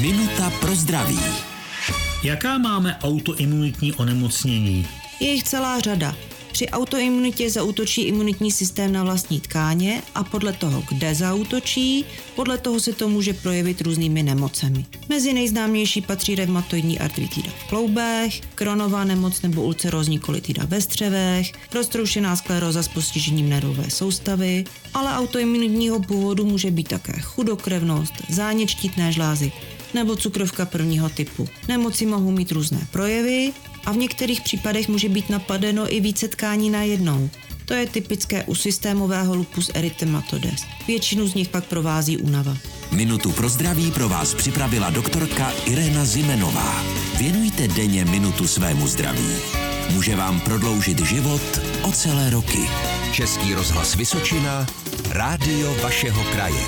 Minuta pro zdraví. Jaká máme autoimunitní onemocnění? Je jich celá řada. Při autoimunitě zautočí imunitní systém na vlastní tkáně a podle toho, kde zautočí, podle toho se to může projevit různými nemocemi. Mezi nejznámější patří reumatoidní artritida v kloubech, kronová nemoc nebo ulcerózní kolitida ve střevech, roztroušená skleróza s postižením nervové soustavy, ale autoimunitního původu může být také chudokrevnost, zánět štítné žlázy nebo cukrovka prvního typu. Nemoci mohou mít různé projevy a v některých případech může být napadeno i více tkání na jednou. To je typické u systémového lupus erythematodes. Většinu z nich pak provází únava. Minutu pro zdraví pro vás připravila doktorka Irena Zimenová. Věnujte denně minutu svému zdraví. Může vám prodloužit život o celé roky. Český rozhlas Vysočina, rádio vašeho kraje.